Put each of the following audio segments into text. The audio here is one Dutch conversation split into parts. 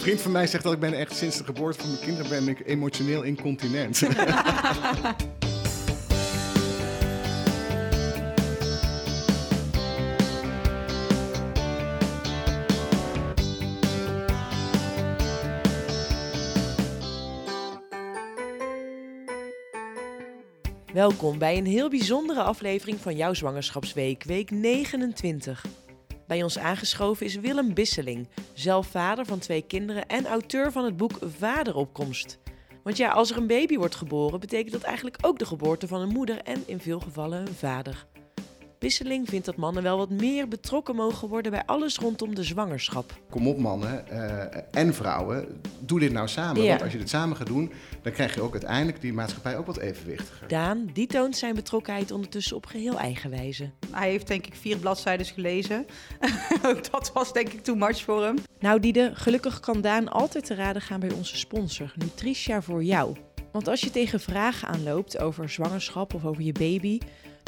Een vriend van mij zegt dat ik ben echt sinds de geboorte van mijn kinderen ben ik emotioneel incontinent. Welkom bij een heel bijzondere aflevering van jouw zwangerschapsweek, week 29. Bij ons aangeschoven is Willem Bisseling, zelf vader van twee kinderen en auteur van het boek Vaderopkomst. Want ja, als er een baby wordt geboren, betekent dat eigenlijk ook de geboorte van een moeder en in veel gevallen een vader. Bisseling vindt dat mannen wel wat meer betrokken mogen worden bij alles rondom de zwangerschap. Kom op mannen eh, en vrouwen, doe dit nou samen. Ja. Want als je dit samen gaat doen, dan krijg je ook uiteindelijk die maatschappij ook wat evenwichtiger. Daan, die toont zijn betrokkenheid ondertussen op geheel eigen wijze. Hij heeft denk ik vier bladzijden gelezen. Ook dat was denk ik too much voor hem. Nou Diede, gelukkig kan Daan altijd te raden gaan bij onze sponsor, Nutritia voor jou. Want als je tegen vragen aanloopt over zwangerschap of over je baby,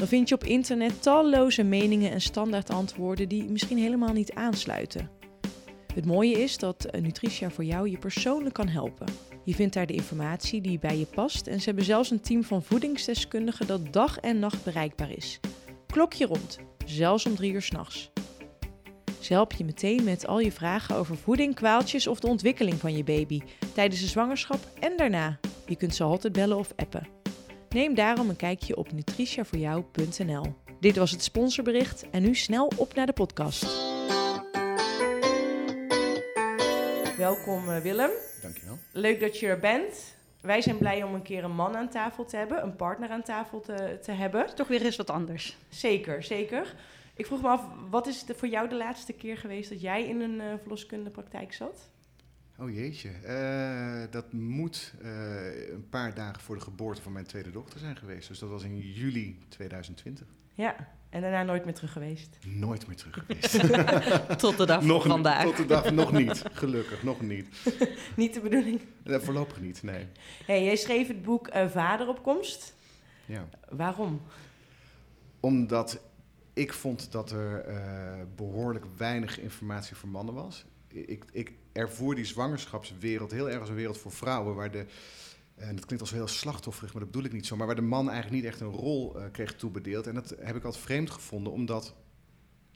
dan vind je op internet talloze meningen en standaard antwoorden die misschien helemaal niet aansluiten. Het mooie is dat eh, Nutritia voor jou je persoonlijk kan helpen. Je vindt daar de informatie die bij je past en ze hebben zelfs een team van voedingsdeskundigen dat dag en nacht bereikbaar is. Klokje rond, zelfs om drie uur s'nachts. Ze helpen je meteen met al je vragen over voeding, kwaaltjes of de ontwikkeling van je baby tijdens de zwangerschap en daarna. Je kunt ze altijd bellen of appen. Neem daarom een kijkje op nutritiavoorjou.nl. Dit was het sponsorbericht en nu snel op naar de podcast. Welkom eh, Willem. Dankjewel. Leuk dat je er bent. Wij zijn blij om een keer een man aan tafel te hebben, een partner aan tafel te, te hebben. Toch weer eens wat anders. Zeker, zeker. Ik vroeg me af, wat is de, voor jou de laatste keer geweest dat jij in een uh, verloskundepraktijk zat? Oh jeetje, Eh, dat moet eh, een paar dagen voor de geboorte van mijn tweede dochter zijn geweest. Dus dat was in juli 2020. Ja, en daarna nooit meer terug geweest. Nooit meer terug geweest. Tot de dag nog van vandaag. Tot de dag nog niet, gelukkig, nog niet. Niet de bedoeling. Voorlopig niet, nee. Hey, jij schreef het boek eh, Vaderopkomst. Ja. Waarom? Omdat ik vond dat er eh, behoorlijk weinig informatie voor mannen was. Ik, ik ervoer die zwangerschapswereld heel erg als een wereld voor vrouwen, waar de, en dat klinkt als heel slachtofferig, maar dat bedoel ik niet zo, maar waar de man eigenlijk niet echt een rol eh, kreeg toebedeeld. En dat heb ik altijd vreemd gevonden, omdat,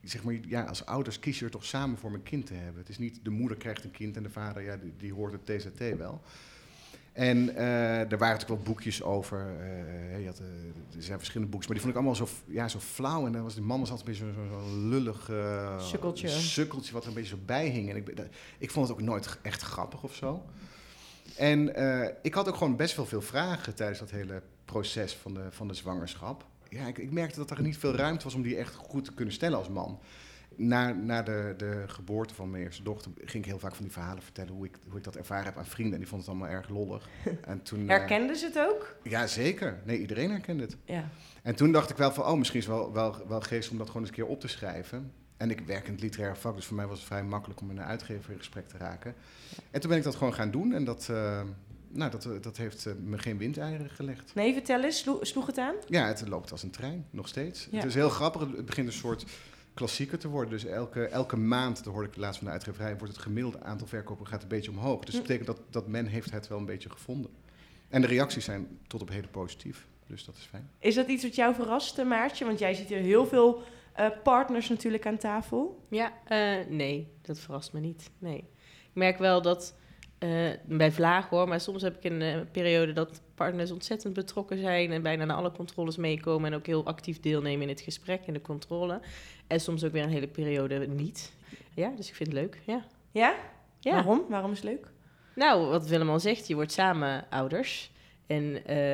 zeg maar, ja, als ouders kies je er toch samen voor een kind te hebben. Het is niet de moeder krijgt een kind en de vader, ja, die, die hoort het TZT wel. En eh, er waren natuurlijk wel boekjes over. eh, je had, eh, er zijn verschillende boekjes, maar die vond ik allemaal zo, ja, zo flauw. En dan was die man was altijd een beetje zo'n zo, zo lullig Sukkeltje. sukkeltje wat er een beetje zo bij hing. En ik, dat- ik vond het ook nooit echt grappig of zo. En ik had ook gewoon best wel veel vragen tijdens dat hele proces van de, van de zwangerschap. Ja, ik, ik merkte dat er niet veel ruimte was om die echt goed te kunnen stellen als man. Na, na de, de geboorte van mijn eerste dochter ging ik heel vaak van die verhalen vertellen hoe ik, hoe ik dat ervaren heb aan vrienden. En die vonden het allemaal erg lollig. En toen, eh, Herkenden ze het ook? ja, zeker. Nee, iedereen herkende het. Ja. En toen dacht ik wel van, oh, misschien is het wel, wel, wel geest om dat gewoon eens een keer op te schrijven. En ik werk in het literaire vak, dus voor mij was het vrij makkelijk om met een uitgever in gesprek te raken. En toen ben ik dat gewoon gaan doen en dat, eh, nou, dat, eh, dat heeft me geen windeieren gelegd. Nee, vertel eens, slo- sloeg het aan? Ja, het loopt als een trein, nog steeds. Ja. Het is heel grappig, het begint een soort klassieker te worden. Dus elke, elke maand, dat hoorde ik laatst van de uitgeverij, wordt het gemiddelde aantal verkopen gaat een beetje omhoog. Dus dat Hm. betekent dat, dat men heeft het wel een beetje gevonden. En de reacties zijn tot op heden positief, dus dat is fijn. Is dat iets wat jou verraste, Maartje? Want jij ziet hier heel veel eh, partners natuurlijk aan tafel. Ja, eh, nee, dat verrast me niet. Nee. Ik merk wel dat eh, bij vlaag hoor, maar soms heb ik een eh, periode dat partners ontzettend betrokken zijn en bijna naar alle controles meekomen en ook heel actief deelnemen in het gesprek en de controle. En soms ook weer een hele periode niet. Ja, dus ik vind het leuk. Ja. Ja? ja. Waarom? Waarom is het leuk? Nou, wat Willem al zegt, je wordt samen ouders. En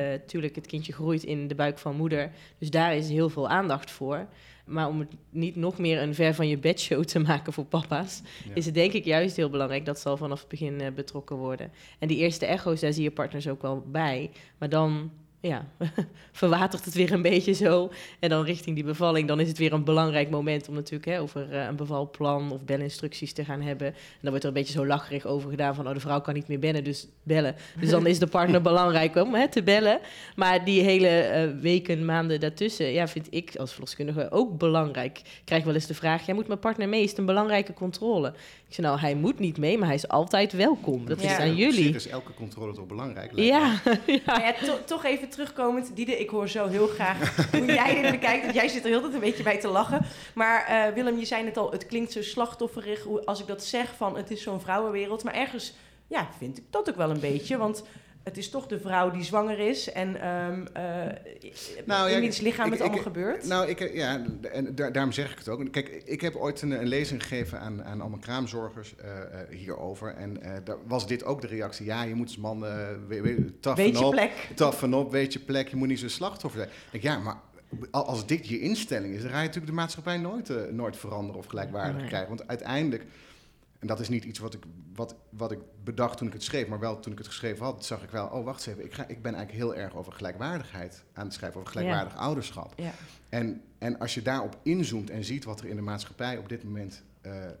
natuurlijk, het kindje groeit in de buik van moeder. Dus daar is heel veel aandacht voor. Maar om het niet nog meer een ver van je bedshow te maken voor papa's, Ja. is het denk ik juist heel belangrijk dat ze al vanaf het begin eh, betrokken worden. En die eerste echo's, daar zie je partners ook wel bij. Maar dan ja, verwatert het weer een beetje zo. En dan richting die bevalling, dan is het weer een belangrijk moment om natuurlijk hè, over eh, een bevalplan of belinstructies te gaan hebben. En dan wordt er een beetje zo lacherig over gedaan van, oh, de vrouw kan niet meer bellen, dus bellen. Dus dan is de partner belangrijk om hè, te bellen. Maar die hele eh, weken, maanden daartussen, ja, vind ik als verloskundige ook belangrijk. Ik krijg wel eens de vraag, jij moet mijn partner mee, is het een belangrijke controle? Ik nou, hij moet niet mee, maar hij is altijd welkom. Dat Ja. is aan jullie. is elke controle toch belangrijk? Ja, Maar ja, to- toch even terugkomend. Diede, ik hoor zo heel graag hoe jij dit bekijkt. Want jij zit er heel tijd een beetje bij te lachen. Maar eh, Willem, je zei net al, het klinkt zo slachtofferig hoe- als ik dat zeg van het is zo'n vrouwenwereld. Maar ergens ja, vind ik dat ook wel een beetje. Want het is toch de vrouw die zwanger is en ehm eh Nou, in ja, wiens lichaam ik- het ik- allemaal gebeurt. Nou, ik, ja, en daar, daarom zeg ik het ook. Kijk, ik heb ooit een, een lezing gegeven aan, aan allemaal kraamzorgers eh, eh, hierover. En daar was dit ook de reactie. Ja, je moet als man we, we, toughen Weet je op, plek. toughen op, weet je plek. Je moet niet zo'n slachtoffer zijn. Ik ja, maar al- als dit je instelling is, dan ga je natuurlijk de maatschappij nooit, nooit veranderen of gelijkwaardig Nee. krijgen. Want uiteindelijk, en dat is niet iets wat ik, wat, wat ik bedacht toen ik het schreef, maar wel toen ik het geschreven had, zag ik wel, oh wacht eens even, ik, ga, ik ben eigenlijk heel erg over gelijkwaardigheid aan het schrijven, over gelijkwaardig ouderschap. Ja. En, en als je daarop inzoomt en ziet wat er in de maatschappij op dit moment eh, eh,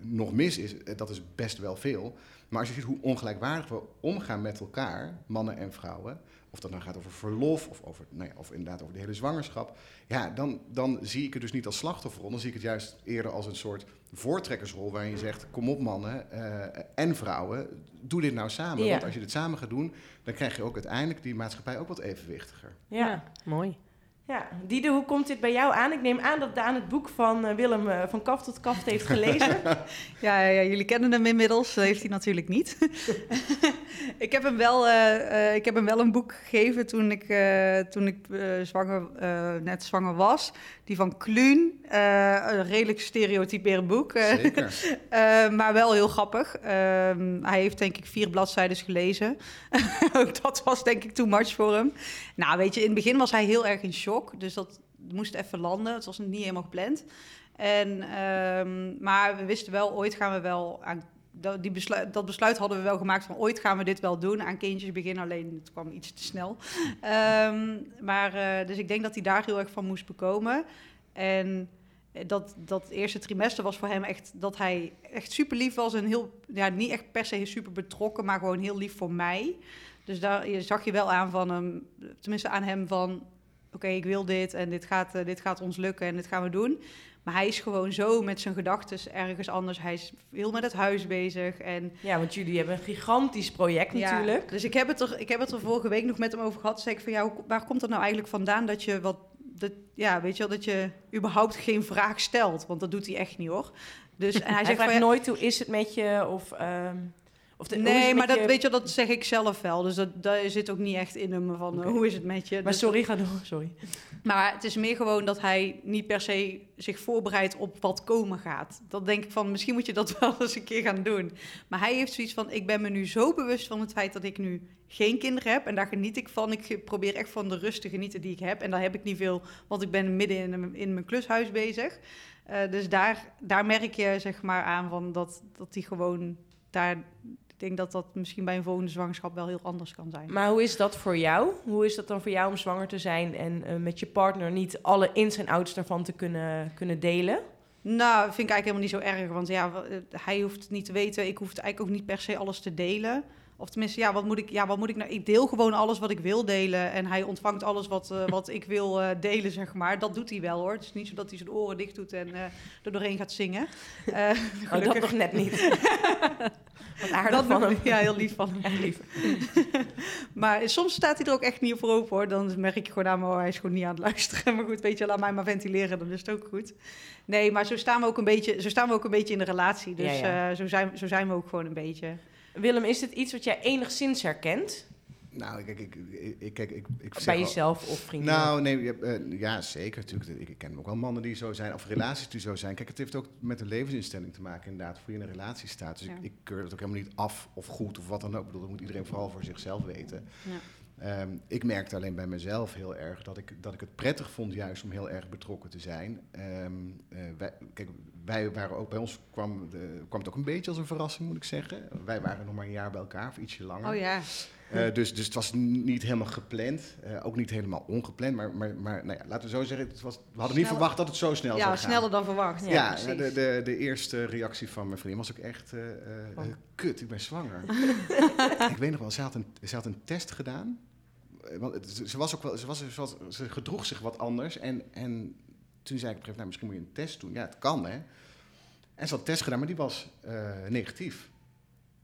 nog mis is, eh, dat is best wel veel. Maar als je ziet hoe ongelijkwaardig we omgaan met elkaar, mannen en vrouwen, of dat nou gaat over verlof of, over, nou ja, of inderdaad over de hele zwangerschap, ja, dan, dan zie ik het dus niet als slachtofferrol, dan zie ik het juist eerder als een soort voortrekkersrol waarin je zegt, kom op mannen eh, en vrouwen, doe dit nou samen. Ja. Want als je dit samen gaat doen, dan krijg je ook uiteindelijk die maatschappij ook wat evenwichtiger. Ja. mooi. Ja, Diede, hoe komt dit bij jou aan? Ik neem aan dat Daan het boek van eh, Willem eh, van Kaf tot Kaft heeft gelezen. Ja, ja, ja, jullie kennen hem inmiddels. Dat heeft hij natuurlijk niet. ik, heb hem wel, eh, eh, ik heb hem wel een boek gegeven toen ik, eh, toen ik zwanger, eh, net zwanger was. Die van Kluun. Eh, een redelijk stereotyperend boek. Zeker. eh, maar wel heel grappig. Ehm, hij heeft denk ik vier bladzijden gelezen. Ook dat was denk ik too much voor hem. Nou, weet je, in het begin was hij heel erg in shock. Dus dat moest even landen. Het was niet helemaal gepland. En, ehm, maar we wisten wel, ooit gaan we wel aan... Dat, die besluit, dat besluit hadden we wel gemaakt van ooit gaan we dit wel doen. Aan kindjes beginnen, alleen het kwam iets te snel. Ehm, maar, eh, dus ik denk dat hij daar heel erg van moest bekomen. En dat, dat eerste trimester was voor hem echt dat hij echt super lief was en heel, ja, niet echt per se super betrokken, maar gewoon heel lief voor mij. Dus daar je zag je wel aan van hem, tenminste aan hem van, oké, ik wil dit en dit gaat, eh, dit gaat ons lukken en dit gaan we doen. Maar hij is gewoon zo met zijn gedachten ergens anders. Hij is heel met het huis bezig en ja, want jullie hebben een gigantisch project natuurlijk. ja, dus ik heb, het er, ik heb het er vorige week nog met hem over gehad. Zei ik van, ja, hoe- waar komt het nou eigenlijk vandaan dat je wat... Dat, ja, weet je wel, dat je überhaupt geen vraag stelt. Want dat doet hij echt niet, hoor. Dus, en hij, Hij zegt van, ja, nooit hoe is het met je of... ehm, of de, Nee, maar dat, je- weet je, dat zeg ik zelf wel. Dus dat, dat zit ook niet echt in hem van, hoe is het met je? Maar Dus- sorry, ga door. Sorry. Maar het is meer gewoon dat hij niet per se zich voorbereidt op wat komen gaat. Dat denk ik van, misschien moet je dat wel eens een keer gaan doen. Maar hij heeft zoiets van, ik ben me nu zo bewust van het feit dat ik nu geen kinderen heb. En daar geniet ik van. Ik probeer echt van de rust te genieten die ik heb. En daar heb ik niet veel, want ik ben midden in, in mijn klushuis bezig. Eh, dus daar, daar merk je zeg maar aan van dat, dat hij gewoon daar... Ik denk dat dat misschien bij een volgende zwangerschap wel heel anders kan zijn. Maar hoe is dat voor jou? Hoe is dat dan voor jou om zwanger te zijn en eh, met je partner niet alle ins en outs daarvan te kunnen, kunnen delen? Nou, vind ik eigenlijk helemaal niet zo erg. Want ja, eh, hij hoeft het niet te weten. Ik hoef het eigenlijk ook niet per se alles te delen. Of tenminste, ja, wat moet ik, ja, wat moet ik nou? Ik deel gewoon alles wat ik wil delen. En hij ontvangt alles wat, eh, wat ik wil eh, delen, zeg maar. Dat doet hij wel hoor. Het is niet zo dat hij zijn oren dicht doet en eh, er doorheen gaat zingen. Oh, dat nog net niet. Wat aardig dat van hem. Ja, heel lief van hem. Lief. Maar soms staat hij er ook echt niet voor open hoor. Dan merk ik gewoon aan oh, hij is gewoon niet aan het luisteren. Maar goed, weet je, laat mij maar ventileren, dan is het ook goed. Nee, maar zo staan we ook een beetje, zo staan we ook een beetje in de relatie. Dus Ja, ja. zo, zijn, zo zijn we ook gewoon een beetje. Willem, is dit iets wat jij enigszins herkent? Nou, kijk, ik, ik, ik, kijk, ik, ik zeg Bij al- jezelf of vrienden? Nou, nee, je hebt, eh, ja, zeker. Natuurlijk. Ik, ik ken ook wel mannen die zo zijn, of relaties die zo zijn. Kijk, het heeft ook met een levensinstelling te maken, inderdaad, voor je in een relatie staat. Dus Ja. ik, ik keur het ook helemaal niet af of goed of wat dan ook. Ik bedoel, dat moet iedereen vooral voor zichzelf weten. Ja. Ehm, ik merkte alleen bij mezelf heel erg dat ik, dat ik het prettig vond juist om heel erg betrokken te zijn. Ehm, eh, wij, kijk, wij waren ook, bij ons kwam, de, kwam het ook een beetje als een verrassing, moet ik zeggen. Wij waren nog maar een jaar bij elkaar, of ietsje langer. Oh ja. Eh, dus, dus het was niet helemaal gepland. Eh, ook niet helemaal ongepland. Maar, maar, maar nou ja, laten we zo zeggen, het was, we hadden niet verwacht dat het zo snel Ja, zou gaan. sneller dan verwacht. Ja, precies. de, de, de eerste reactie van mijn vriendin was ook echt... Oh. kut, ik ben zwanger. ik weet nog wel, ze had een, ze had een test gedaan. Eh, Want ze, was ook wel, ze, was, ze, was- ze gedroeg zich wat anders. En, en toen zei ik op een gegeven moment, nou, misschien moet je een test doen. Ja, het kan, hè. En ze had een test gedaan, maar die was eh, negatief.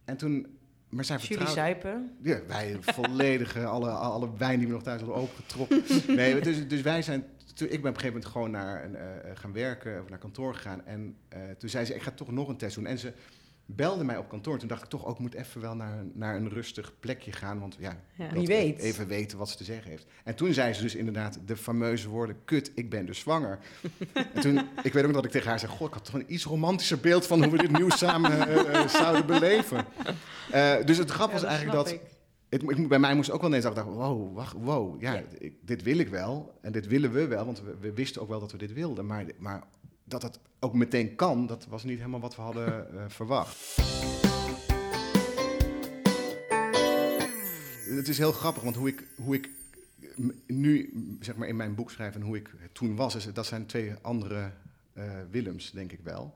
En toen... Maar zij Jullie zuipen. Ja, wij volledige, alle, alle wijn die we nog thuis hadden opengetrokken. Nee, dus, dus wij zijn... Toen, ik ben op een gegeven moment gewoon naar, eh, gaan werken, of naar kantoor gegaan. En toen zei ze, ik ga toch nog een test doen. En ze belde mij op kantoor. Toen dacht ik toch ook, ik moet even wel naar, een- naar een rustig plekje gaan. Want ja, Wie even- weet. Even weten wat ze te zeggen heeft. En toen zei ze dus inderdaad de fameuze woorden... Kut, ik ben dus zwanger. en toen, ik weet ook dat ik tegen haar zei... Goh, ik had toch een iets romantischer beeld van hoe we dit nieuws samen eh, eh, zouden beleven. Eh, dus het grap Ja, was dat eigenlijk dat... ik. Het, ik, bij mij moest ook wel ineens dacht, wow, wacht, wow, ja, Ja. Ik, dit wil ik wel en dit willen we wel, want we, we wisten ook wel dat we dit wilden, maar, maar dat het ook meteen kan, dat was niet helemaal wat we hadden eh, verwacht. Het is heel grappig, want hoe ik, hoe ik nu zeg maar in mijn boek schrijf en hoe ik toen was, is, dat zijn twee andere eh, Willems, denk ik wel.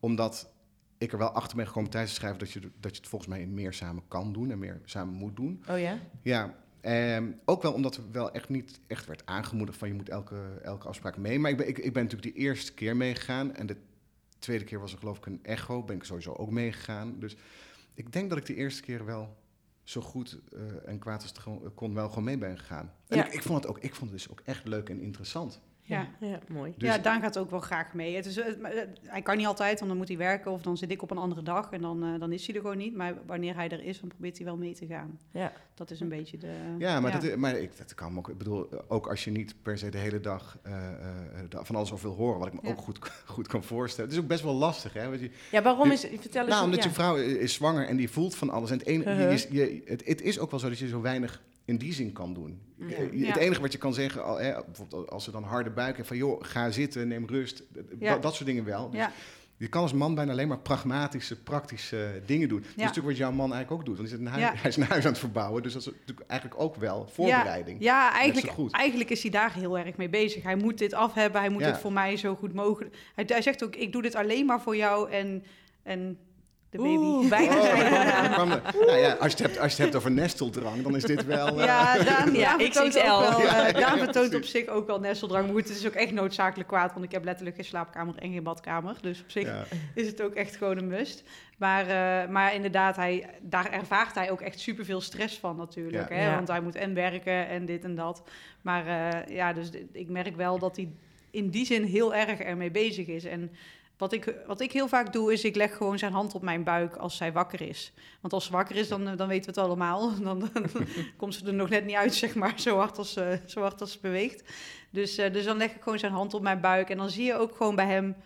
Omdat ik er wel achter ben gekomen tijdens het schrijven dat je, dat je het volgens mij meer samen kan doen en meer samen moet doen. Oh ja? Ja, ehm, ook wel omdat er wel echt niet echt werd aangemoedigd van je moet elke, elke afspraak mee. Maar ik ben, ik, ik ben natuurlijk die eerste keer meegegaan en de tweede keer was er geloof ik een echo, ben ik sowieso ook meegegaan. Dus ik denk dat ik de eerste keer wel zo goed eh, en kwaad als het kon wel gewoon mee ben gegaan. En Ja. ik, ik vond het ook, ik vond het dus ook echt leuk en interessant. Ja. ja, mooi. Dus- ja, Daan gaat ook wel graag mee. Het is, eh, eh, hij kan niet altijd, want dan moet hij werken of dan zit ik op een andere dag en dan, eh, dan is hij er gewoon niet. Maar wanneer hij er is, dan probeert hij wel mee te gaan. Ja. Dat is een beetje de. Ja, maar, Dat, maar ik, dat kan me ook. Ik bedoel, ook als je niet per se de hele dag eh, eh, da- van alles over wil horen, wat ik me Ja. ook goed, goed kan voorstellen. Het is ook best wel lastig, hè? Want je, Ja, waarom Je- is... Vertel eens. Nou, omdat ja. je vrouw is zwanger en die voelt van alles. En het, Uh-huh. je, je- het, het is ook wel zo dat je zo weinig in die zin kan doen. Ja. Eh, Ja. Het enige wat je kan zeggen, al, hè, bijvoorbeeld als ze dan harde buik hebben, van joh, ga zitten, neem rust. Ja. Dat, dat soort dingen wel. Dus Ja, Je kan als man bijna alleen maar pragmatische, praktische dingen doen. Dat is natuurlijk wat jouw man eigenlijk ook doet. Want hij, zit een huis, Ja. hij is een huis aan het verbouwen, dus dat is natuurlijk eigenlijk ook wel voorbereiding. ja eigenlijk, goed. eigenlijk is hij daar heel erg mee bezig. Hij moet dit af hebben, hij moet dit voor mij zo goed mogelijk. Hij, hij zegt ook: Ik doe dit alleen maar voor jou en, en de baby. Oeh, bijna Oh, nou ja, als, je het hebt, als je het hebt over nesteldrang, dan is dit wel... eh, Ja, Daan, Ja, Daan vertoont, ook XXL. wel, eh, Ja, ja, Daan ja, vertoont op zich ook wel nesteldrang. Maar het is ook echt noodzakelijk kwaad, want ik heb letterlijk geen slaapkamer en geen badkamer. Dus op zich ja. is het ook echt gewoon een must. Maar, eh, maar inderdaad, hij, daar ervaart hij ook echt superveel stress van natuurlijk. Ja. Hè? Ja. Want hij moet en werken en dit en dat. Maar eh, ja, dus ik merk wel dat hij in die zin heel erg ermee bezig is. En wat ik, wat ik heel vaak doe, is ik leg gewoon zijn hand op mijn buik als zij wakker is. Want als ze wakker is, dan, eh, dan weten we het allemaal. Dan, dan komt ze er nog net niet uit, zeg maar, zo hard als, eh, zo hard als ze beweegt. Dus, eh, dus dan leg ik gewoon zijn hand op mijn buik. En dan zie je ook gewoon bij hem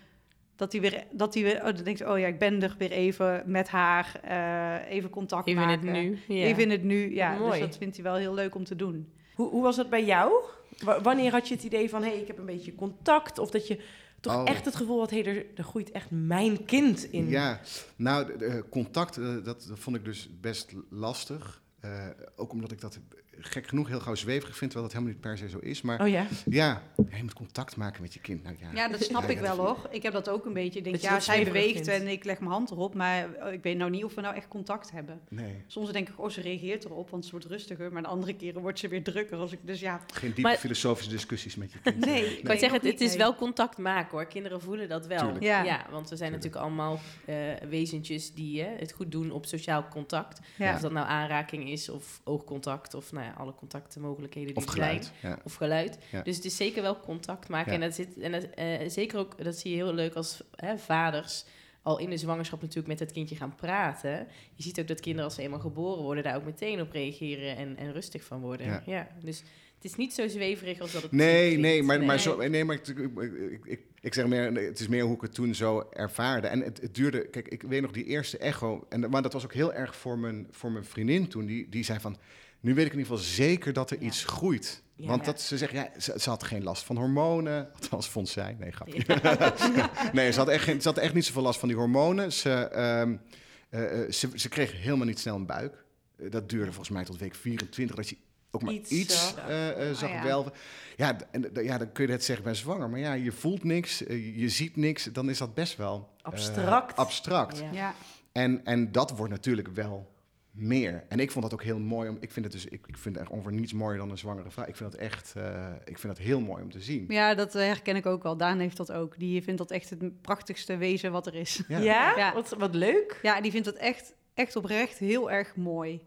dat hij weer, dat hij weer, oh, dan denkt hij, oh ja, ik ben er weer even met haar, eh, even contact Even in maken. het nu. Ja. Even in het nu, ja. Mooi. Dus dat vindt hij wel heel leuk om te doen. Hoe, hoe was dat bij jou? Wa- wanneer had je het idee van, hé, hey, ik heb een beetje contact? Of dat je toch Oh. echt het gevoel had, hé, hey, er, er groeit echt mijn kind in. Ja, nou, de, de contact, eh, dat, dat vond ik dus best lastig. Eh, ook omdat ik dat gek genoeg heel gauw zweverig vind, terwijl dat helemaal niet per se zo is. Maar Oh ja? ja, je moet contact maken met je kind. Nou, ja. Ja, dat snap Ja, ik ja, wel hoor. Ik heb dat ook een beetje. Ik denk, ja, zij beweegt vindt. en ik leg mijn hand erop. Maar oh, ik weet nou niet of we nou echt contact hebben. Nee, Soms denk ik, oh, ze reageert erop, want ze wordt rustiger. Maar de andere keren wordt ze weer drukker. Als ik, dus ja, geen diepe Maar- filosofische discussies met je kind. Nee, ik wou zeggen, het, is wel contact maken hoor. Kinderen voelen dat wel. Tuurlijk. Ja. want we zijn Tuurlijk. natuurlijk allemaal eh, wezentjes die hè, het goed doen op sociaal contact. ja. Of dat nou aanraking is of oogcontact of nou ja, alle contactmogelijkheden die Of er zijn. geluid. Ja. Of geluid. Ja. Dus het is zeker wel contact maken. En, dat zit, en dat, eh, zeker ook, dat zie je heel leuk als hè, vaders al in de zwangerschap natuurlijk met het kindje gaan praten. Je ziet ook dat kinderen als ze eenmaal geboren worden... daar ook meteen op reageren en, en rustig van worden. Ja. Dus het is niet zo zweverig als dat het Nee, nee, maar, maar, zo, nee, maar ik, ik, ik, zeg meer, het is meer hoe ik het toen zo ervaarde. En het, het duurde, kijk, ik weet nog die eerste echo, en, maar dat was ook heel erg voor mijn, voor mijn vriendin toen, die, die zei van, nu weet ik in ieder geval zeker dat er Ja. iets groeit. Ja. Want Ja. dat, ze zegt, ja, ze, ze had geen last van hormonen, althans vond zij, nee, grapje. nee, ze had, echt geen, ze had echt niet zoveel last van die hormonen. Ze, ehm, eh, eh, ze, ze kreeg helemaal niet snel een buik. eh, dat duurde volgens mij tot week 24, dat je ook maar Iets iets, zag. eh, eh, zag Oh, ja. wel. Ja, en, ja, dan kun je het zeggen bij zwanger. Maar ja, je voelt niks, je- ziet niks. Dan is dat best wel... Abstract. abstract. Ja. Ja. En, en dat wordt natuurlijk wel meer. En ik vond dat ook heel mooi. Om, ik vind het dus, ik, ik vind echt ongeveer niets mooier dan een zwangere vrouw. Ik vind dat echt, eh, ik vind dat heel mooi om te zien. ja, dat eh, herken ik ook wel. Daan heeft dat ook. Die vindt dat echt het prachtigste wezen wat er is. Ja. Ja? Ja. Wat, wat leuk. Ja, die vindt dat echt, echt oprecht heel erg mooi.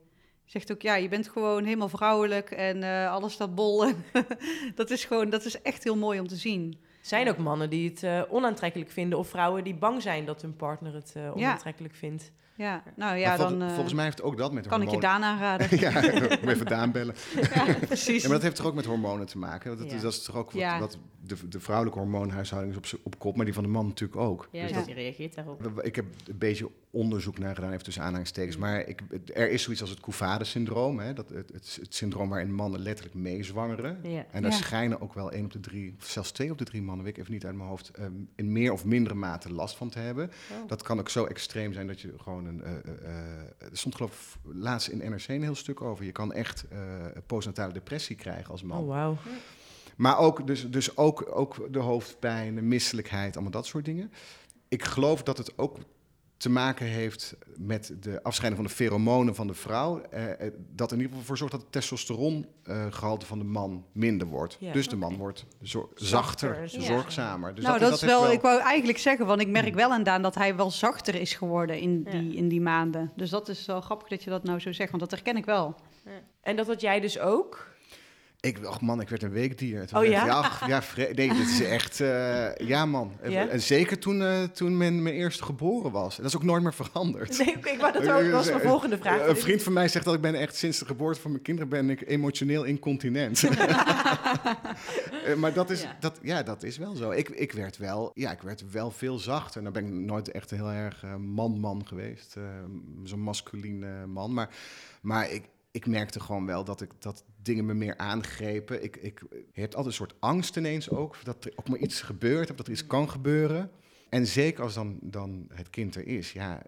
Zegt ook, ja, je bent gewoon helemaal vrouwelijk en eh, alles staat bol. dat is gewoon, dat is echt heel mooi om te zien. zijn ook mannen die het eh, onaantrekkelijk vinden of vrouwen die bang zijn dat hun partner het eh, onaantrekkelijk vindt. Ja, nou ja, vol- dan eh, volgens mij heeft ook dat met kan ik je hormonen... Daan aanraden. ja, om even Daan bellen. ja, precies. Ja, maar dat heeft toch ook met hormonen te maken? Want Dat, Ja. dat is toch ook wat, Ja. wat de, de vrouwelijke hormoonhuishouding is op, z'n- op kop, maar die van de man natuurlijk ook. Ja, Dus dat- die reageert daarop. ik heb een beetje onderzoek naar gedaan, even tussen aanhalingstekens. Maar ik, er is zoiets als het Couvade-syndroom. Hè? Dat, het, het, het syndroom waarin mannen letterlijk meezwangeren. Ja. En daar Ja. schijnen ook wel één op de drie, of zelfs twee op de drie mannen, weet ik even niet uit mijn hoofd, ehm, in meer of mindere mate last van te hebben. Oh. Dat kan ook zo extreem zijn dat je gewoon een. eh, eh, eh, er stond geloof ik laatst in NRC een heel stuk over. Je kan echt eh, postnatale depressie krijgen als man. Oh, wauw. Maar ook, dus, dus ook, ook de hoofdpijn, de misselijkheid, allemaal dat soort dingen. Ik geloof dat het ook te maken heeft met de afscheiding van de feromonen van de vrouw. eh, eh, dat in ieder geval voor zorgt dat het testosterongehalte van de man minder wordt. Ja, dus de man wordt zo- Zachter, zachter, ja. zorgzamer. Dus nou, dat, heeft is wel, ik wou eigenlijk zeggen, want ik merk wel aan Daan dat hij wel zachter is geworden in Ja. die, in die maanden. Dus dat is wel grappig dat je dat nou zo zegt, want dat herken ik wel. En dat had jij dus ook? Ik, ach man, ik werd een weekdier. Toen Oh ja? ach, ja, nee, dit is echt... eh, ja man. En zeker toen, eh, toen men mijn eerste geboren was. En dat is ook nooit meer veranderd. Nee, ik wou dat ook, was mijn volgende vraag. Eh, Een vriend van mij zegt dat ik ben echt sinds de geboorte van mijn kinderen ben ik emotioneel incontinent. Eh, maar dat is, Ja. Dat, ja, dat is wel zo. Ik, ik, werd wel, ja, ik werd wel veel zachter. Nou ben ik nooit echt heel erg eh, man-man geweest. eh, Zo'n masculien eh, man. Maar, maar ik, ik merkte gewoon wel dat, ik, dat dingen me meer aangrepen. Ik, ik, je hebt altijd een soort angst ineens ook. Dat er ook maar iets gebeurt. Of dat er iets kan gebeuren. En zeker als dan, dan het kind er is. Ja,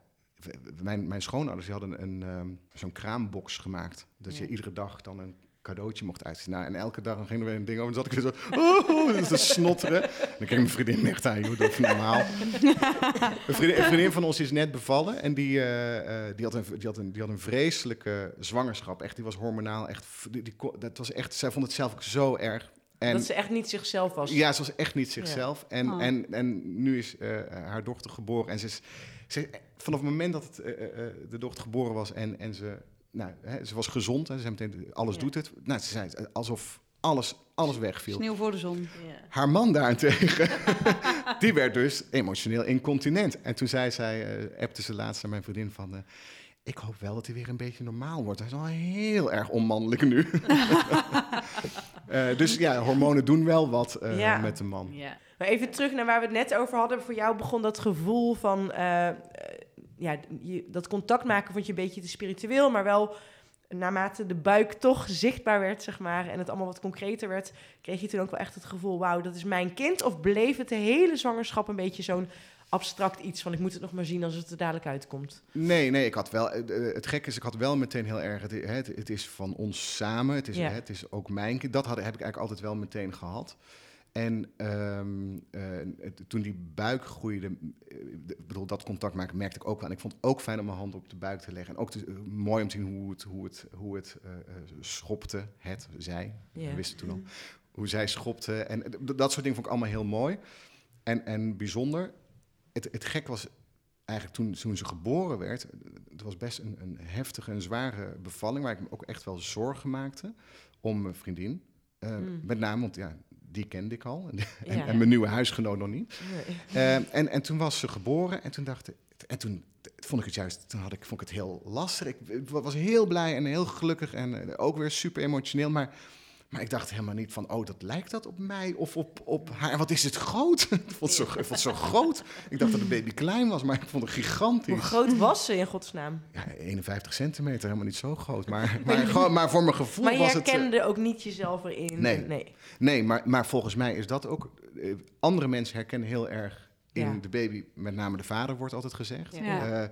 mijn, mijn schoonouders die hadden een, ehm, zo'n kraambox gemaakt. Dat je Ja. iedere dag dan een cadeautje mocht uitzien. Nou, en elke dag dan ging er weer een ding over. En zat ik weer zo oh, te snotteren. Dan kreeg mijn vriendin echt aan, joh, dat is normaal. een, vriendin, een vriendin van ons is net bevallen. En die, eh, eh, die, had een, die, had een, die had een vreselijke zwangerschap. Echt, die was hormonaal. Echt, die, dat was echt, zij vond het zelf ook zo erg. En, dat ze echt niet zichzelf was. ja, ze was echt niet zichzelf. En, Oh. en, en nu is eh, haar dochter geboren. En ze is, ze, vanaf het moment dat het, de dochter geboren was en, en ze, nou, hè, ze was gezond. Hè, ze zei meteen, alles Ja. doet het. Nou, ze zei het, alsof alles, alles wegviel. Sneeuw voor de zon. Ja. Haar man daarentegen, die werd dus emotioneel incontinent. En toen zei zij, eh appte ze laatst naar mijn vriendin van... eh, ik hoop wel dat hij weer een beetje normaal wordt. Hij is al heel erg onmannelijk nu. Eh, dus ja, hormonen doen wel wat eh, Ja. met de man. Ja. Maar even terug naar waar we het net over hadden. Voor jou begon dat gevoel van... ja, je, dat contact maken vond je een beetje te spiritueel, maar wel naarmate de buik toch zichtbaar werd, zeg maar, en het allemaal wat concreter werd, kreeg je toen ook wel echt het gevoel, wauw, dat is mijn kind? Of bleef het de hele zwangerschap een beetje zo'n abstract iets van, ik moet het nog maar zien als het er dadelijk uitkomt? Nee, nee, ik had wel. eh, eh, Het gekke is, ik had wel meteen heel erg. Het, het, het is van ons samen. Het is, Ja. het is ook mijn kind. Dat had, heb ik eigenlijk altijd wel meteen gehad. En ehm, eh, toen die buik groeide, eh, ik bedoel, dat contact maken merkte ik ook wel. En ik vond het ook fijn om mijn hand op de buik te leggen. En ook te- eh, mooi om te zien hoe het, hoe het, hoe het eh, schopte. Het, zij, we wisten toen al. Hoe zij schopte. En dat soort dingen vond ik allemaal heel mooi. En, en bijzonder. Het, het gek was eigenlijk toen, toen ze geboren werd, het was best een, een heftige en zware bevalling, waar ik me ook echt wel zorgen maakte om mijn vriendin. Mm. Met name, want ja, die kende ik al. En, Ja. en mijn nieuwe huisgenoot nog niet. Nee. Eh, en, en toen was ze geboren en toen dacht ik... En toen vond ik het juist, toen had ik, vond ik het heel lastig. Ik, ik was heel blij en heel gelukkig en eh, ook weer super emotioneel. Maar, maar ik dacht helemaal niet van, oh, dat lijkt dat op mij of op, op haar. En wat is het groot? ik, vond het zo, ik vond het zo groot. Ik dacht dat de baby klein was, maar ik vond het Hoe gigantisch. groot was ze in godsnaam? Ja, 51 centimeter, helemaal niet zo groot. Maar, maar, gewoon, maar voor mijn gevoel Maar je was het... eh, herkende ook niet jezelf erin? Nee. nee. Nee, maar, maar volgens mij is dat ook... eh, andere mensen herkennen heel erg in Ja. de baby, met name de vader wordt altijd gezegd. Ja. Eh,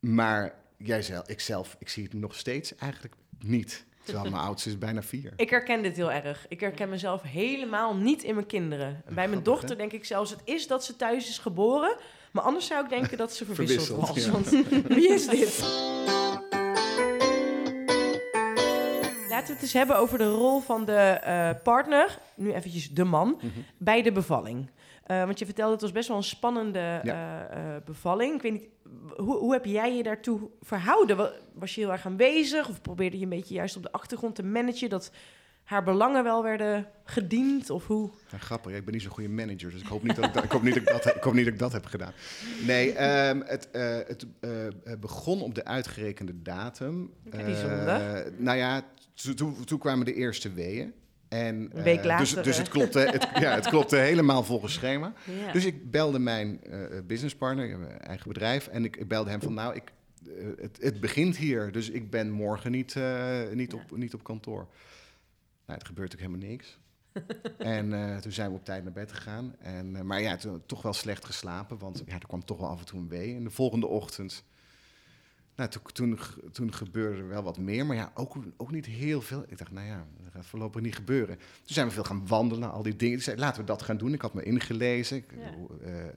maar jij zelf, ik zelf, ik zie het nog steeds eigenlijk niet. Terwijl mijn oudste is bijna vier. Ik herken dit heel erg. Ik herken mezelf helemaal niet in mijn kinderen. Bij mijn Grappig, dochter hè? denk ik zelfs, het is dat ze thuis is geboren. Maar anders zou ik denken dat ze verwisseld, Verwisseld, was. ja. Want wie is dit? Laten we het eens hebben over de rol van de eh, partner, nu eventjes de man, Mhm. bij de bevalling. Eh, want je vertelde, het was best wel een spannende eh, eh, bevalling. Ik weet niet, hoe, hoe heb jij je daartoe verhouden? Wa- Was je heel erg aanwezig of probeerde je een beetje juist op de achtergrond te managen dat haar belangen wel werden gediend? Of hoe? Ja, grappig, ja, ik ben niet zo'n goede manager, dus ik hoop niet dat ik dat, ik hoop niet dat, ik dat, ik hoop niet dat, ik dat heb gedaan. Nee, ehm, het, het begon op de uitgerekende datum. Bijzonder. Eh, nou ja, to- to- toen kwamen de eerste weeën. En, Een eh, week dus, later, dus hè? het, klopte, het, ja, het klopte helemaal volgens schema. Ja. Dus ik belde mijn eh businesspartner, heb een eigen bedrijf, en ik, ik belde hem van, nou, ik, eh, het, het begint hier, dus ik ben morgen niet, eh, niet, Ja. op, niet op kantoor. Nou, het gebeurt ook helemaal niks. en eh, toen zijn we op tijd naar bed gegaan. En, eh, maar ja, toen toch wel slecht geslapen, want ja, er kwam toch wel af en toe een wee. En de volgende ochtend, nou, toen, toen, toen gebeurde er wel wat meer, maar ja, ook, ook niet heel veel. Ik dacht, nou ja, dat gaat voorlopig niet gebeuren. Toen zijn we veel gaan wandelen, al die dingen. Ik zei, laten we dat gaan doen. Ik had me ingelezen. Ik, Ja. eh, eh,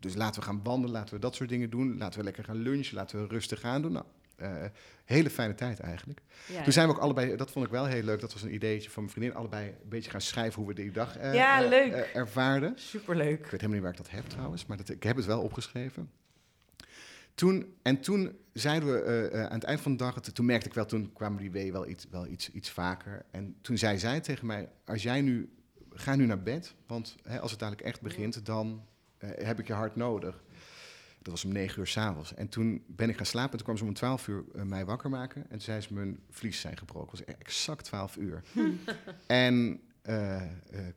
dus laten we gaan wandelen, laten we dat soort dingen doen. Laten we lekker gaan lunchen, laten we rustig aan doen. Nou, eh, hele fijne tijd eigenlijk. Ja. Toen zijn we ook allebei, dat vond ik wel heel leuk, dat was een ideetje van mijn vriendin, allebei een beetje gaan schrijven hoe we die dag eh, Ja, leuk. ervaarden. Superleuk. Ik weet helemaal niet waar ik dat heb trouwens, maar dat, ik heb het wel opgeschreven. Toen, en toen zeiden we eh, eh, aan het eind van de dag, toen merkte ik wel, toen kwamen die wee wel iets, wel iets, iets vaker. En toen zei zij tegen mij, als jij nu, ga nu naar bed, want hè, als het dadelijk echt begint, dan eh, heb ik je hard nodig. Dat was om negen uur s'avonds. En toen ben ik gaan slapen en toen kwam ze om twaalf uur mij wakker maken. En toen zei ze, mijn vlies zijn gebroken. Het was exact twaalf uur. En eh, eh,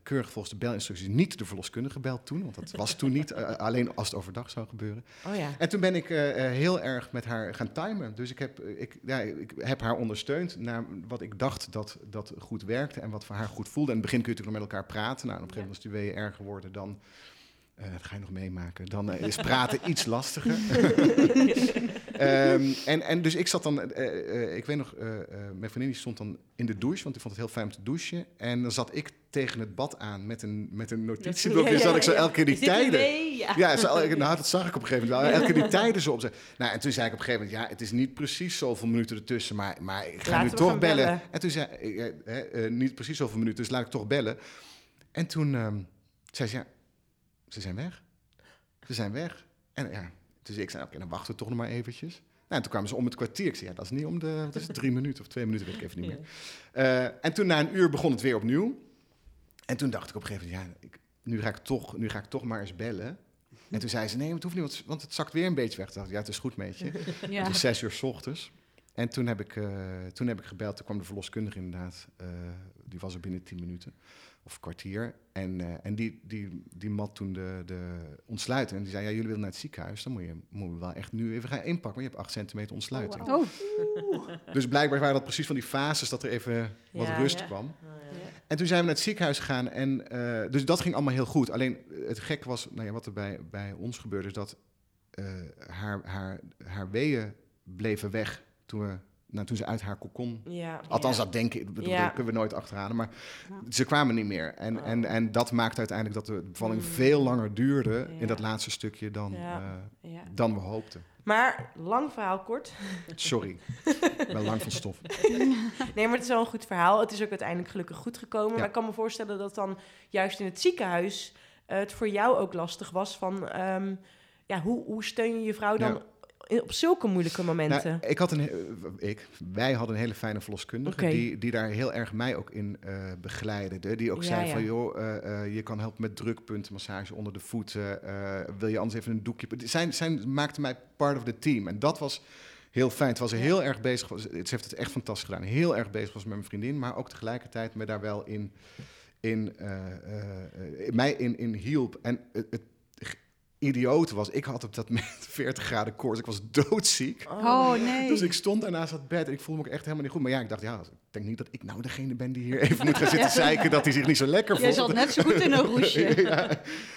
keurig volgens de belinstructies niet de verloskundige gebeld toen, want dat was toen niet, eh, alleen als het overdag zou gebeuren. Oh ja. En toen ben ik heel erg met haar gaan timen. Dus ik heb, ik, ja, ik heb haar ondersteund naar wat ik dacht dat, dat goed werkte en wat voor haar goed voelde. En in het begin kun je natuurlijk nog met elkaar praten. Nou, en op een gegeven moment als die erger worden, dan... eh, dat ga je nog meemaken. Dan eh, is praten iets lastiger. Ehm, en, en dus ik zat dan, eh, ik weet nog, mijn vriendin die stond dan in de douche, want ik vond het heel fijn om te douchen. En dan zat ik tegen het bad aan met een, met een notitieblokje. Ja, ja, zat ik zo elke keer die tijden. Ja. Ja, zo, nou, dat zag ik op een gegeven moment wel. Elke keer die tijden zo op zijn. Nou, en toen zei ik op een gegeven moment, ja, het is niet precies zoveel minuten ertussen, maar, maar ik ga Laten nu toch bellen. bellen. En toen zei ik, niet precies zoveel minuten, dus laat ik toch bellen. En toen ehm, zei ze, ja, ze zijn weg. Ze zijn weg. En ja, dus ik zei, oké, dan wachten we toch nog maar eventjes. Nou, en toen kwamen ze om het kwartier. Ik zei, ja, dat is niet om de, wat is het, drie minuten of twee minuten, weet ik even niet meer. Eh, en toen na een uur begon het weer opnieuw. En toen dacht ik op een gegeven moment, ja, ik, nu, ga ik toch, nu ga ik toch maar eens bellen. En toen zei ze, nee, het hoeft niet, want- het zakt weer een beetje weg. Toen dacht ik, ja, het is goed met je. Ja. Het was zes uur s ochtends. En toen heb ik, eh, toen heb ik gebeld. Toen kwam de verloskundige inderdaad. eh, die was er binnen tien minuten of een kwartier. En, eh, en die, die, die mat toen de, de ontsluiting. En die zei, ja, jullie willen naar het ziekenhuis. Dan moet je, moet je wel echt nu even gaan inpakken. Maar je hebt acht centimeter ontsluiting. Oh, Oh, Dus blijkbaar waren dat precies van die fases dat er even wat Ja, rust ja. kwam. Oh, ja. En toen zijn we naar het ziekenhuis gegaan. En, eh, dus dat ging allemaal heel goed. Alleen eh, het gek was, nou ja, wat er bij, bij ons gebeurde, is dat eh, haar, haar, haar weeën bleven weg toen, we, nou, toen ze uit haar kokon. Ja. Althans, ja. dat denken ik. bedoel, Ja. Dat kunnen we nooit achterhalen. Maar Ja. ze kwamen niet meer. En, Oh. en, en dat maakte uiteindelijk dat de bevalling Mm. veel langer duurde Ja. in dat laatste stukje dan, Ja. eh, Ja. dan we hoopten. Maar, lang verhaal kort. Sorry. Ik ben lang van stof. Nee, maar het is wel een goed verhaal. Het is ook uiteindelijk gelukkig goed gekomen. Ja. Maar ik kan me voorstellen dat dan juist in het ziekenhuis eh, het voor jou ook lastig was van... ehm, ja, hoe, hoe steun je je vrouw dan op zulke moeilijke momenten? Nou, ik had een, he- ik, wij hadden een hele fijne verloskundige die, die daar heel erg mij ook in eh begeleidde. Die ook Ja, zei ja. van, joh, eh, eh, je kan helpen met drukpunten, massage onder de voeten. eh, wil je anders even een doekje... Zijn, zijn maakte mij part of the team. En dat was heel fijn. Het was Ja. heel erg bezig. Ze heeft het echt fantastisch gedaan. Heel erg bezig was met mijn vriendin, maar ook tegelijkertijd me daar wel in, in, eh, eh, eh, mij in, in hielp. En het, het- idioot was. Ik had op dat moment 40 graden koorts. Ik was doodziek. Oh, nee. Dus ik stond daarnaast dat bed en ik voelde me ook echt helemaal niet goed. Maar ja, ik dacht, ja, ik denk niet dat ik nou degene ben die hier even moet gaan zitten zeiken dat hij zich niet zo lekker Jij voelt. zat net zo goed in een roesje. ja,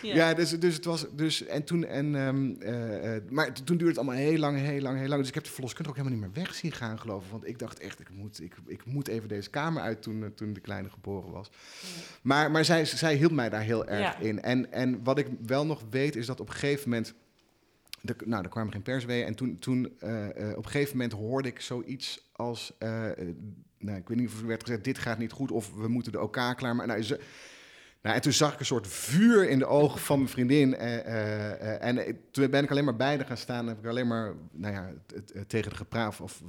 Ja. ja, dus, dus het was dus en toen en ehm, eh, eh, maar toen duurde het allemaal heel lang, heel lang, heel lang. Dus ik heb de verloskundige ook helemaal niet meer weg zien gaan, geloof ik. Want ik dacht echt, ik moet, ik, ik moet even deze kamer uit toen, eh, toen de kleine geboren was. Maar, maar zij, zij hield mij daar heel erg Ja. in. En, en wat ik wel nog weet is dat op een gegeven moment. De, nou, er kwamen geen persweeën. En toen, toen eh, eh, op een gegeven moment hoorde ik zoiets als. eh, nou, ik weet niet of er werd gezegd: dit gaat niet goed. Of we moeten de elkaar klaar. Maar nou, ze, nou, en toen zag ik een soort vuur in de ogen van mijn vriendin. eh, eh, en toen ben ik alleen maar bij gaan staan. En heb ik alleen maar nou ja, tegen de gepraat of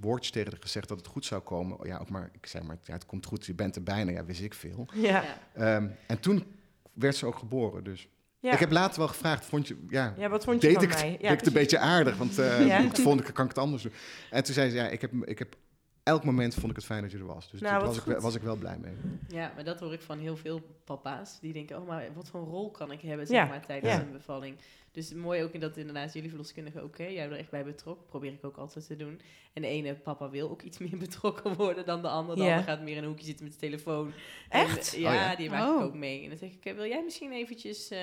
woordjes tegen haar gezegd dat het goed zou komen. Ja, ook maar, ik zei maar, ja, het komt goed, je bent er bijna. Ja, wist ik veel. Ja. Ja. Ehm, en toen werd ze ook geboren. Dus Ja. ik heb later wel gevraagd, vond je, ja, ja, wat vond je deed van ik, mij? deed Ja, ik het een beetje aardig? Want eh Ja. vond ik, kan ik het anders doen? En toen zei ze, ja, ik heb, ik heb elk moment vond ik het fijn dat je er was. Dus Nou, daar was ik, wel- goed. was ik wel blij mee. Ja, maar dat hoor ik van heel veel papa's. Die denken, oh, maar wat voor een rol kan ik hebben zeg Ja, maar, tijdens ja. een bevalling? Dus mooi ook in dat inderdaad jullie verloskundige ook, hè, jij er echt bij betrokken. Probeer ik ook altijd te doen. En de ene papa wil ook iets meer betrokken worden dan de ander. De Ja. ander gaat meer in een hoekje zitten met zijn telefoon. Echt? En, ja, Oh ja. die maak ik Oh. ook mee. En dan zeg ik, eh, wil jij misschien eventjes eh,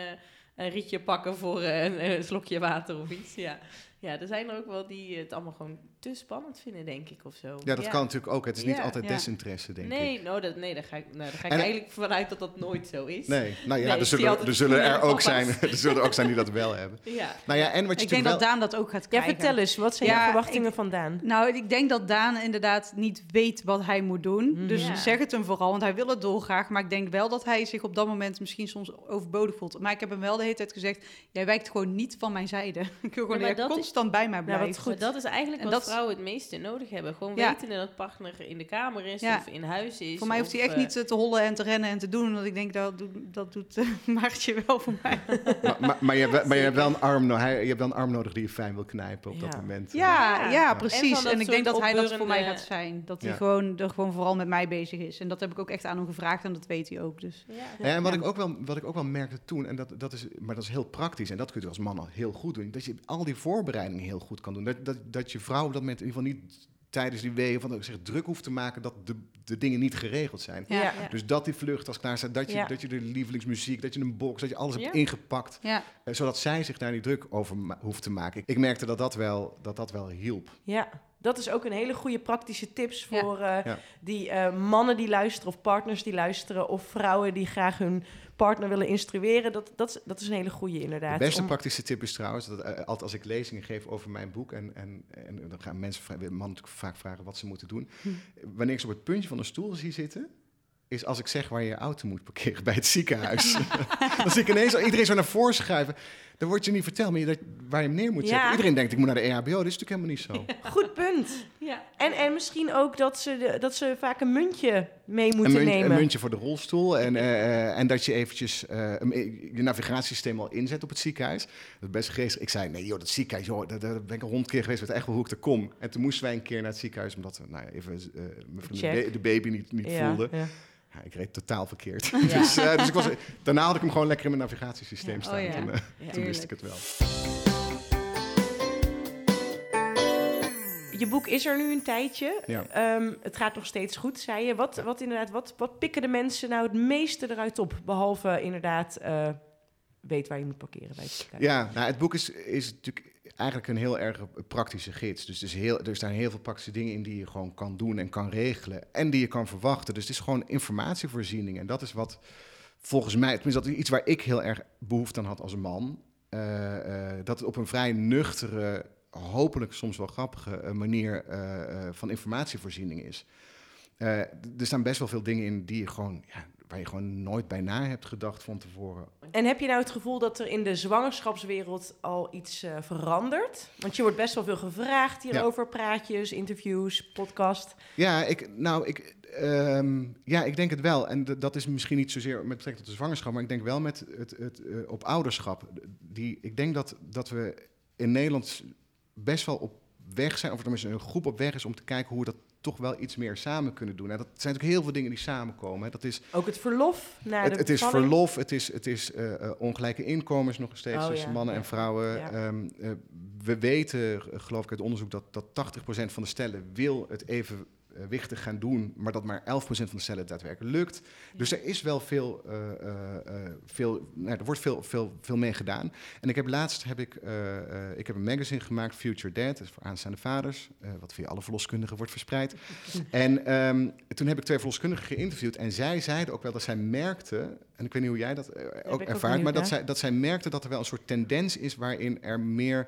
een rietje pakken voor eh, een, een slokje water of iets? Ja. Ja, er zijn er ook wel die het allemaal gewoon te spannend vinden, denk ik, of zo. Ja, dat kan natuurlijk ook. Het is niet Ja. altijd Ja. desinteresse, denk nee, ik. nou, dat, nee, daar ga ik, nou, daar ga ik En- eigenlijk vanuit dat dat nooit zo is. Nee, nou ja, Nee, er, zullen, er zullen er ook zijn, er zullen er ook zijn die dat wel hebben. Ja. Nou ja, en wat je Ik denk dat. Daan dat ook gaat Ja, krijgen. vertel eens, wat zijn Ja, je verwachtingen ik- van Daan? Nou, ik denk dat Daan inderdaad niet weet wat hij moet doen. Mhm. Dus Ja. zeg het hem vooral, want hij wil het dolgraag. Maar ik denk wel dat hij zich op dat moment misschien soms overbodig voelt. Maar ik heb hem wel de hele tijd gezegd, jij wijkt gewoon niet van mijn zijde. Ik wil gewoon maar dat dat is- constant bij mij wat blijft. goed. Maar dat is eigenlijk En wat dat- vrouwen het meeste nodig hebben. Gewoon Ja. weten dat partner in de kamer is Ja. of in huis is. Voor mij hoeft hij echt eh, niet te hollen en te rennen en te doen. Want ik denk, dat doet, dat doet eh, Maartje wel voor mij. Maar, maar, maar, je, hebt wel- maar je hebt wel een arm, je hebt wel een arm nodig die je fijn wil knijpen op dat Ja. moment. Ja, Ja. ja, En precies. dat En, ik denk dat hij dat voor mij gaat zijn. Dat hij Ja. gewoon, er gewoon vooral met mij bezig is. En dat heb ik ook echt aan hem gevraagd en dat weet hij ook. Dus. Ja. Ja, en wat, ik ook wel, wat ik ook wel merkte toen, en dat, dat is, maar dat is heel praktisch, en dat kun je als man al heel goed doen, dat je al die voorbereidingen heel goed kan doen. Dat, dat, dat je vrouw op dat moment in ieder geval niet tijdens die weeën van ik zeg, druk hoeft te maken dat de, de dingen niet geregeld zijn. Ja. Ja. Dus dat die vlucht als klaar staat, dat je, Ja. dat je de lievelingsmuziek, dat je een box, dat je alles Ja. hebt ingepakt, Ja. eh, zodat zij zich daar niet druk over hoeft te maken. Ik, ik merkte dat dat wel, dat dat wel hielp. Ja, dat is ook een hele goede praktische tips Ja. voor eh, Ja. die eh, mannen die luisteren of partners die luisteren of vrouwen die graag hun partner willen instrueren. Dat, dat, is- dat is een hele goede inderdaad. De beste Om- praktische tip is trouwens, dat, eh, altijd als ik lezingen geef over mijn boek, en, en, en dan gaan mensen, mannen vaak vragen wat ze moeten doen. Hm. Wanneer ik ze op het puntje van een stoel zie zitten, is als ik zeg waar je je auto moet parkeren bij het ziekenhuis. dan zie ik ineens al iedereen zo naar voren schuiven. Dan wordt je niet verteld maar je, dat, waar je hem neer moet Ja. zetten. Iedereen denkt, ik moet naar de EHBO. Dat is natuurlijk helemaal niet zo. Goed punt. Ja. En, en misschien ook dat ze, de- dat ze vaak een muntje mee Een, moeten munt- nemen. een muntje voor de rolstoel. En, eh, eh, en dat je eventjes eh, een- je navigatiesysteem al inzet op het ziekenhuis. Dat is best geestig. Ik zei, nee joh, dat ziekenhuis, joh, daar, daar ben ik al honderd keer geweest. Ik weet echt wel hoe ik er kom. En toen moesten wij een keer naar het ziekenhuis, omdat we nou ja, even eh, mijn vriendin de, de baby niet, niet ja, voelde. ja. Ja, ik reed totaal verkeerd. Ja. dus eh, dus ik was, daarna had ik hem gewoon lekker in mijn navigatiesysteem staan. Oh ja. Toen, eh, toen wist ik het wel. Je boek is er nu een tijdje. Ehm, het gaat nog steeds goed, zei je. Wat, wat, inderdaad, wat, wat pikken de mensen nou het meeste eruit op? Behalve inderdaad, eh, weet waar je moet parkeren bij het. Ja, nou, het boek is, is natuurlijk eigenlijk een heel erg praktische gids. Dus heel, er staan heel veel praktische dingen in die je gewoon kan doen en kan regelen. En die je kan verwachten. Dus het is gewoon informatievoorziening. En dat is wat volgens mij, tenminste dat is iets waar ik heel erg behoefte aan had als man. eh, eh, dat het op een vrij nuchtere, hopelijk soms wel grappige eh, manier van informatievoorziening is. Er staan best wel veel dingen in die je gewoon, ja, waar je gewoon nooit bij na hebt gedacht van tevoren. En heb je nou het gevoel dat er in de zwangerschapswereld al iets eh, verandert? Want je wordt best wel veel gevraagd hierover. Praatjes, interviews, podcast. Ja, ik, nou, ik, ehm, ja, ik denk het wel. En dat is misschien niet zozeer met betrekking tot de zwangerschap, maar ik denk wel met het, het eh, op ouderschap. Die, ik denk dat, dat we in Nederland best wel op weg zijn, of tenminste een groep op weg is om te kijken hoe we dat toch wel iets meer samen kunnen doen. En dat zijn natuurlijk heel veel dingen die samenkomen. Hè. Dat is, Ook het verlof naar het, de het is bevalling. verlof, het is, het is eh, eh, ongelijke inkomens nog steeds Oh, tussen ja, mannen ja. en vrouwen. Ja. Ehm, eh, we weten, geloof ik uit onderzoek, dat, dat 80% van de stellen wil het evenwichtig gaan doen, maar dat maar 11% van de stellen het daadwerkelijk lukt. Dus er is wel veel, eh, eh, eh, veel nou, er wordt veel, veel, veel mee gedaan. En ik heb laatst heb ik, eh, eh, ik heb een magazine gemaakt, Future Dad, dat is voor aanstaande vaders, eh, wat via alle verloskundigen wordt verspreid. en ehm, toen heb ik twee verloskundigen geïnterviewd en zij zeiden ook wel dat zij merkten, en ik weet niet hoe jij dat eh, ook ook ervaart, maar dat zij, dat zij merkten dat er wel een soort tendens is waarin er meer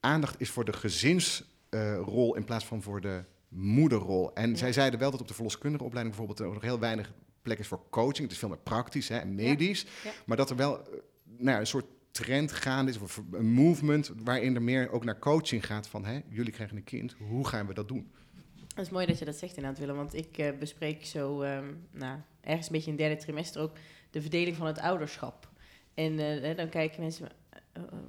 aandacht is voor de gezinsrol in plaats van voor de moederrol. En Ja. zij zeiden wel dat op de verloskundige opleiding bijvoorbeeld er ook nog heel weinig plek is voor coaching. Het is veel meer praktisch hè, en medisch. Ja. Maar dat er wel eh, nou, ja, een soort trend gaande is, of een movement waarin er meer ook naar coaching gaat van hè, jullie krijgen een kind, hoe gaan we dat doen? Het is mooi dat je dat zegt inderdaad, Willem. Want ik eh, bespreek zo, ehm, nou, ergens een beetje in het derde trimester ook de verdeling van het ouderschap. En eh, dan kijken mensen,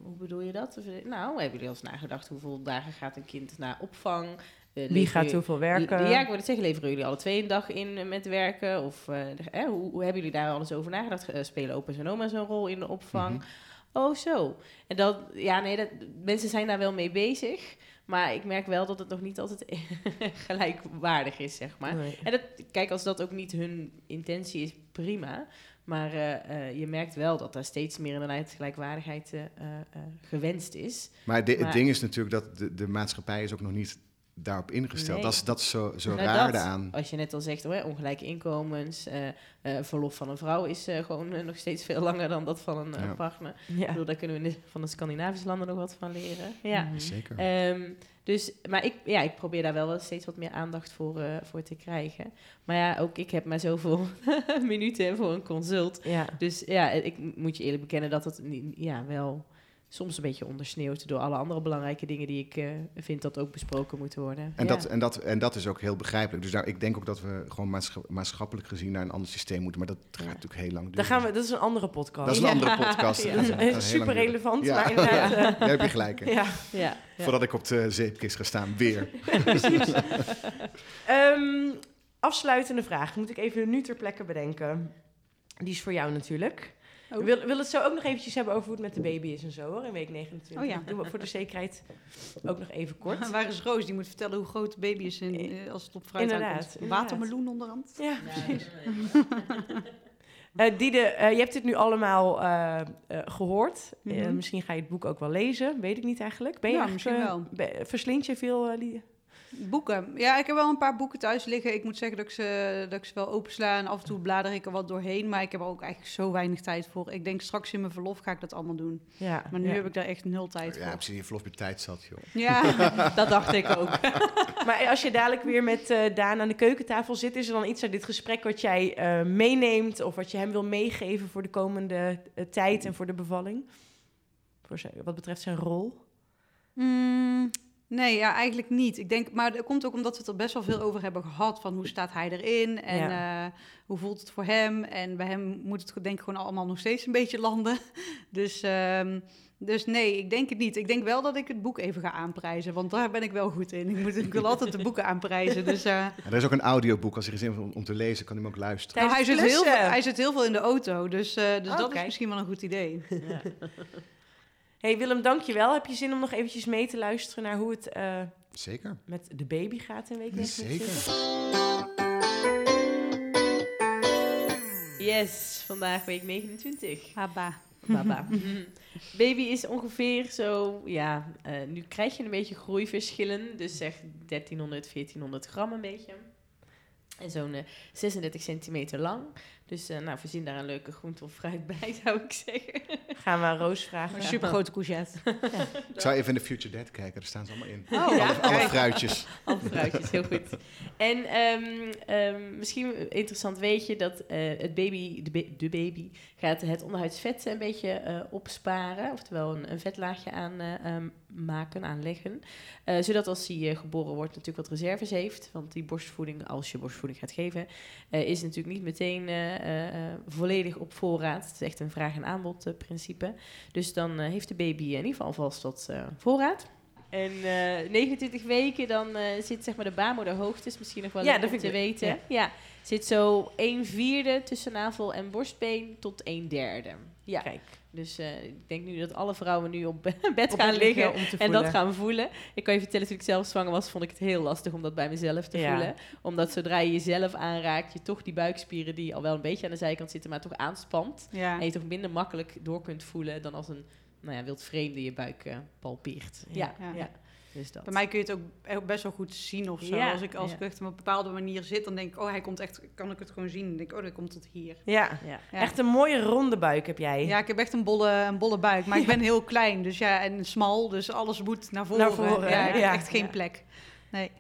hoe bedoel je dat? Nou, hebben jullie al eens nagedacht hoeveel dagen gaat een kind naar opvang? Eh, Wie gaat hoeveel werken? Ja, ik wil het zeggen, leveren jullie alle twee een dag in eh, met werken? Of eh, hoe, hoe hebben jullie daar alles over nagedacht? Eh, spelen opa's en oma's een rol in de opvang? Mhm. Oh, zo. En dat, ja, nee, dat, mensen zijn daar wel mee bezig. Maar ik merk wel dat het nog niet altijd gelijkwaardig is, zeg maar. Nee. En dat, kijk, als dat ook niet hun intentie is, prima. Maar eh, eh, je merkt wel dat daar steeds meer inderdaad gelijkwaardigheid eh, eh, eh, gewenst is. Maar, de- Maar- het ding is natuurlijk dat de, de maatschappij is ook nog niet daarop ingesteld. Nee. Dat is, dat is zo, zo Nou, raar dat, aan. Als je net al zegt, hoor, ongelijke inkomens, eh, eh, verlof van een vrouw is eh, gewoon nog steeds veel langer dan dat van een Ja. partner. Ik bedoel, daar kunnen we de- van de Scandinavische landen nog wat van leren. Ja. Mhm. Zeker. Ehm, dus, maar ik, ja, ik probeer daar wel wel steeds wat meer aandacht voor, eh, voor te krijgen. Maar ja, ook ik heb maar zoveel minuten voor een consult. Ja. Dus ja, ik moet je eerlijk bekennen dat het niet- ja, wel soms een beetje ondersneeuwt door alle andere belangrijke dingen die ik eh, vind dat ook besproken moeten worden. En, Ja. dat, en, dat, en dat is ook heel begrijpelijk. Dus nou, ik denk ook dat we gewoon maatscha- maatschappelijk gezien naar een ander systeem moeten. Maar dat gaat Ja. natuurlijk heel lang duren. Daar gaan we, dat is een andere podcast. Dat is een Ja. andere podcast. Ja. Dat is super relevant, Ja. maar inderdaad... eh, Daar heb je gelijk in. ja. ja, ja. Voordat ik op de zeepkist ga staan, weer. Ehm, afsluitende vraag. Moet ik even nu ter plekke bedenken. Die is voor jou natuurlijk. Oh. Ik wil, wil het zo ook nog eventjes hebben over hoe het met de baby is en zo hoor, in week 29. Oh ja. Doen we voor de zekerheid ook nog even kort. Waar is Roos? Die moet vertellen hoe groot de baby is in, eh, als het op fruit Inderdaad. Watermeloen onderhand. Ja, precies. Eh Diede, eh, je hebt dit nu allemaal eh, eh, gehoord. Eh, Mhm. misschien ga je het boek ook wel lezen, weet ik niet eigenlijk. Ben je Ja, misschien eh, wel. verslind je veel, eh, Liede? Boeken. Ja, ik heb wel een paar boeken thuis liggen. Ik moet zeggen dat ik ze, dat ik ze wel opensla en af en toe blader ik er wat doorheen. Maar ik heb er ook eigenlijk zo weinig tijd voor. Ik denk straks in mijn verlof ga ik dat allemaal doen. Ja, Maar nu ja. heb ik daar echt nul tijd Ja, voor. precies. Je verlof je tijd zat, joh. Ja, dat dacht ik ook. Maar als je dadelijk weer met eh, Daan aan de keukentafel zit, is er dan iets uit dit gesprek wat jij eh, meeneemt of wat je hem wil meegeven voor de komende eh, tijd en voor de bevalling? Voor zijn, wat betreft zijn rol? Mm, nee, ja, eigenlijk niet. Ik denk, maar dat komt ook omdat we het er best wel veel over hebben gehad. Van hoe staat hij erin en eh, hoe voelt het voor hem. En bij hem moet het denk ik gewoon allemaal nog steeds een beetje landen. Dus, ehm, dus nee, ik denk het niet. Ik denk wel dat ik het boek even ga aanprijzen. Want daar ben ik wel goed in. Ik, moet, ik wil altijd de boeken aanprijzen. Dus, eh, En er is ook een audioboek. Als er zin heeft om, om te lezen, kan hij hem ook luisteren. nou, hij, zit heel, veel- hij zit heel veel in de auto. Dus, eh, dus Oh, dat is misschien wel een goed idee. Hey Willem, dankjewel. Heb je zin om nog eventjes mee te luisteren naar hoe het eh, Zeker. met de baby gaat in week 29? Zeker. Yes, vandaag week 29. Haba. Baba. Baby is ongeveer zo, ja, eh, nu krijg je een beetje groeiverschillen. Dus zeg 1300, 1400 gram een beetje. En zo'n eh, 36 centimeter lang. Dus uh, nou, voorzien daar een leuke groente of fruit bij, zou ik zeggen. Gaan we aan Roos vragen. Een supergrote courgette. Ik zou even in de Future Dead kijken, daar staan ze allemaal in. Oh, ja. Alle, fruitjes. Alle fruitjes, heel goed. En ehm, ehm, misschien interessant weet je dat eh, het baby, de, ba- de baby gaat het onderhuidsvet een beetje eh, opsparen. Oftewel een, een vetlaagje aan eh, ehm, maken, aanleggen. Eh, zodat als hij geboren wordt natuurlijk wat reserves heeft. Want die borstvoeding, als je borstvoeding gaat geven, eh, is natuurlijk niet meteen volledig op voorraad. Het is echt een vraag- en aanbod eh, principe. Dus dan eh, heeft de baby in ieder geval vast wat eh, voorraad. En eh, 29 weken, dan eh, zit zeg maar de baarmoederhoogte, is misschien nog wel Ja, dat vind te ik- weten. ja. Ja. zit zo 1 vierde tussen navel en borstbeen tot 1 derde. Ja, Kijk, dus eh, ik denk nu dat alle vrouwen nu op bed op gaan liggen en dat gaan voelen. Ik kan je vertellen, toen ik zelf zwanger was, vond ik het heel lastig om dat bij mezelf te Ja. voelen. Omdat zodra je jezelf aanraakt, je toch die buikspieren die al wel een beetje aan de zijkant zitten, maar toch aanspant. Ja. En je toch minder makkelijk door kunt voelen dan als een nou ja, wild vreemde je buik eh, palpeert. Ja. ja. Dus dat. Bij mij kun je het ook best wel goed zien of zo. Ja, Als ik, als ja. ik echt op een bepaalde manier zit, dan denk ik, oh, hij komt echt, kan ik het gewoon zien. Dan denk ik, oh, dat komt tot hier. Ja. Ja. Echt een mooie ronde buik heb jij. Ja, ik heb echt een bolle, een bolle buik, maar ik ben heel klein, dus ja, en smal, dus alles moet naar voren. Naar voren, ja, ik heb ja. echt geen Ja. plek. Nee.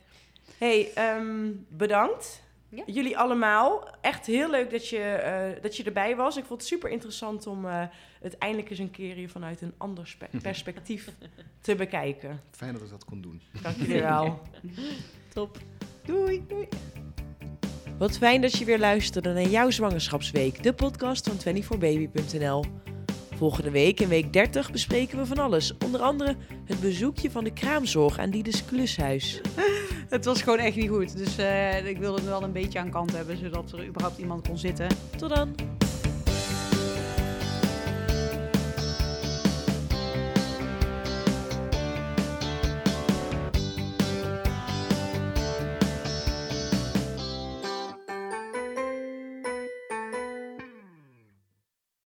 Hey, ehm, bedankt. Ja. Jullie allemaal. Echt heel leuk dat je, eh, dat je erbij was. Ik vond het super interessant om eh, het eindelijk eens een keer hier vanuit een ander spe- perspectief te bekijken. Fijn dat ik dat kon doen. Dank jullie wel. Top. Doei, doei. Wat fijn dat je weer luisterde naar jouw zwangerschapsweek, de podcast van 24baby.nl. Volgende week, in week 30, bespreken we van alles. Onder andere het bezoekje van de kraamzorg aan Diedes Klushuis. Het was gewoon echt niet goed, dus eh, ik wilde het wel een beetje aan kant hebben, zodat er überhaupt iemand kon zitten. Tot dan!